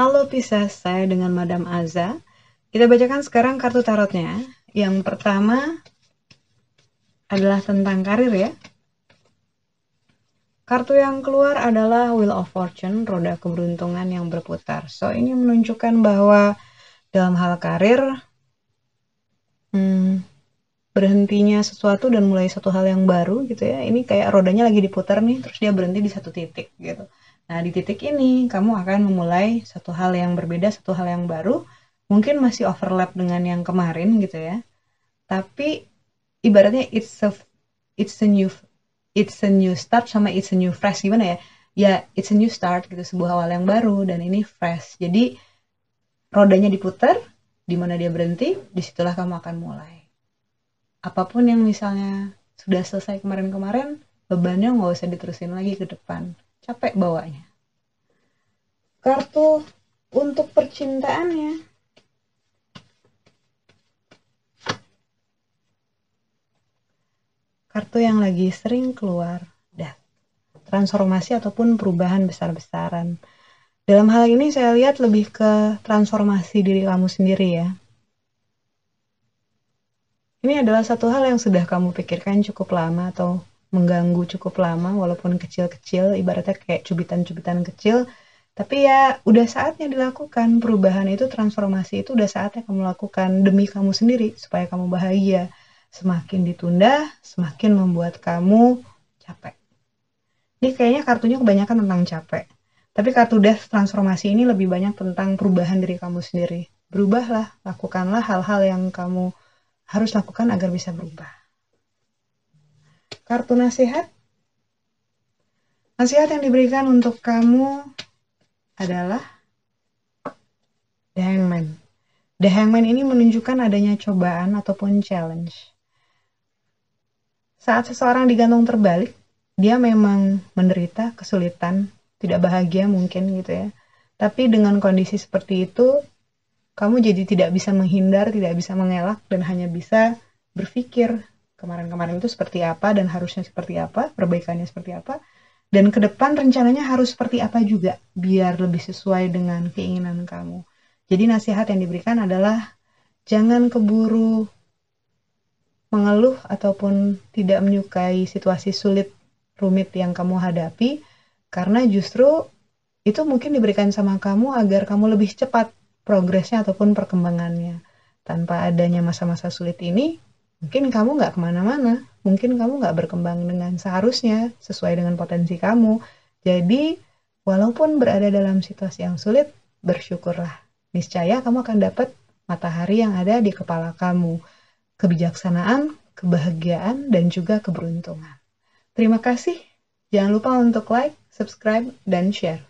Halo Pisces, saya dengan Madam Aza. Kita bacakan sekarang kartu tarotnya. Yang pertama adalah tentang karir ya. Kartu yang keluar adalah Wheel of Fortune, roda keberuntungan yang berputar. So, ini menunjukkan bahwa dalam hal karir, hmm, berhentinya sesuatu dan mulai satu hal yang baru gitu ya. Ini kayak rodanya lagi diputar nih, terus dia berhenti di satu titik gitu. Nah, di titik ini kamu akan memulai satu hal yang berbeda, satu hal yang baru. Mungkin masih overlap dengan yang kemarin gitu ya. Tapi ibaratnya it's a it's a new it's a new start sama it's a new fresh gimana ya ya it's a new start gitu sebuah awal yang baru dan ini fresh jadi rodanya diputar di mana dia berhenti di situlah kamu akan mulai apa pun yang misalnya sudah selesai kemarin-kemarin bebannya nggak usah diterusin lagi ke depan. Capek bawanya. Kartu untuk percintaannya. Kartu yang lagi sering keluar dah. Transformasi ataupun perubahan besar-besaran. Dalam hal ini saya lihat lebih ke transformasi diri kamu sendiri ya ini adalah satu hal yang sudah kamu pikirkan cukup lama atau mengganggu cukup lama walaupun kecil-kecil ibaratnya kayak cubitan-cubitan kecil tapi ya udah saatnya dilakukan perubahan itu transformasi itu udah saatnya kamu lakukan demi kamu sendiri supaya kamu bahagia Semakin ditunda, semakin membuat kamu capek. Ini kayaknya kartunya kebanyakan tentang capek. Tapi kartu death transformasi ini lebih banyak tentang perubahan diri kamu sendiri. Berubahlah, lakukanlah hal-hal yang kamu harus lakukan agar bisa berubah. Kartu nasihat. Nasihat yang diberikan untuk kamu adalah The Hangman. The Hangman ini menunjukkan adanya cobaan ataupun challenge saat seseorang digantung terbalik, dia memang menderita kesulitan, tidak bahagia mungkin gitu ya. Tapi dengan kondisi seperti itu, kamu jadi tidak bisa menghindar, tidak bisa mengelak, dan hanya bisa berpikir kemarin-kemarin itu seperti apa dan harusnya seperti apa, perbaikannya seperti apa, dan ke depan rencananya harus seperti apa juga, biar lebih sesuai dengan keinginan kamu. Jadi nasihat yang diberikan adalah jangan keburu mengeluh ataupun tidak menyukai situasi sulit rumit yang kamu hadapi karena justru itu mungkin diberikan sama kamu agar kamu lebih cepat progresnya ataupun perkembangannya tanpa adanya masa-masa sulit ini mungkin kamu nggak ke mana-mana mungkin kamu nggak berkembang dengan seharusnya sesuai dengan potensi kamu jadi walaupun berada dalam situasi yang sulit bersyukurlah niscaya kamu akan dapat matahari yang ada di kepala kamu kebijaksanaan, kebahagiaan, dan juga keberuntungan. Terima kasih. Jangan lupa untuk like, subscribe, dan share.